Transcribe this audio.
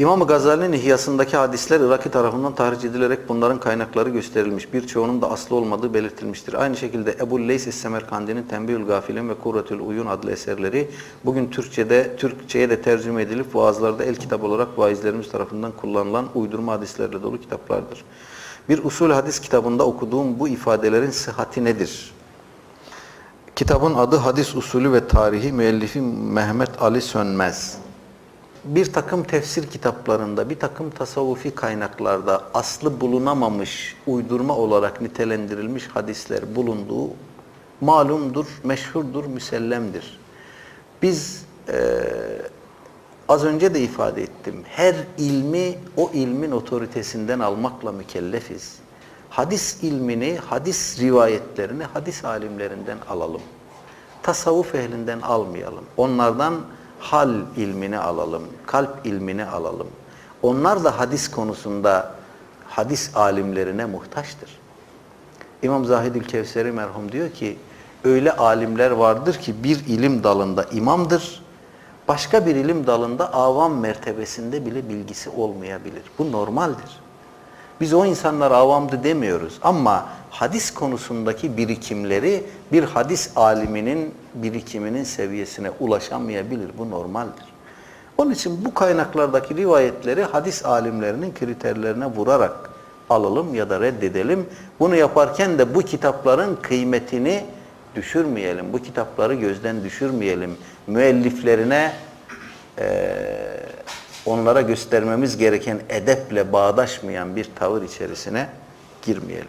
İmam Gazali'nin İhyasındaki hadisler Iraki tarafından tahriş edilerek bunların kaynakları gösterilmiş. Birçoğunun da aslı olmadığı belirtilmiştir. Aynı şekilde Ebu Leys Es-Semerkandi'nin Tembihül Gafilin ve Kurretül Uyun adlı eserleri bugün Türkçe'de Türkçe'ye de tercüme edilip vaazlarda el kitap olarak vaizlerimiz tarafından kullanılan uydurma hadislerle dolu kitaplardır. Bir usul hadis kitabında okuduğum bu ifadelerin sıhhati nedir? Kitabın adı Hadis Usulü ve Tarihi müellifi Mehmet Ali Sönmez. Bir takım tefsir kitaplarında, bir takım tasavvufi kaynaklarda aslı bulunamamış, uydurma olarak nitelendirilmiş hadisler bulunduğu malumdur, meşhurdur, müsellemdir. Biz eee, az önce de ifade ettim, her ilmi o ilmin otoritesinden almakla mükellefiz. Hadis ilmini, hadis rivayetlerini hadis alimlerinden alalım. Tasavvuf ehlinden almayalım. Onlardan hal ilmini alalım, kalp ilmini alalım. Onlar da hadis konusunda hadis alimlerine muhtaçtır. İmam Zahidül Kevseri merhum diyor ki, öyle alimler vardır ki bir ilim dalında imamdır, başka bir ilim dalında avam mertebesinde bile bilgisi olmayabilir. Bu normaldir. Biz o insanlar avamdı demiyoruz ama hadis konusundaki birikimleri bir hadis aliminin birikiminin seviyesine ulaşamayabilir. Bu normaldir. Onun için bu kaynaklardaki rivayetleri hadis alimlerinin kriterlerine vurarak alalım ya da reddedelim. Bunu yaparken de bu kitapların kıymetini düşürmeyelim. Bu kitapları gözden düşürmeyelim. Müelliflerine eee onlara göstermemiz gereken edeple bağdaşmayan bir tavır içerisine girmeyelim.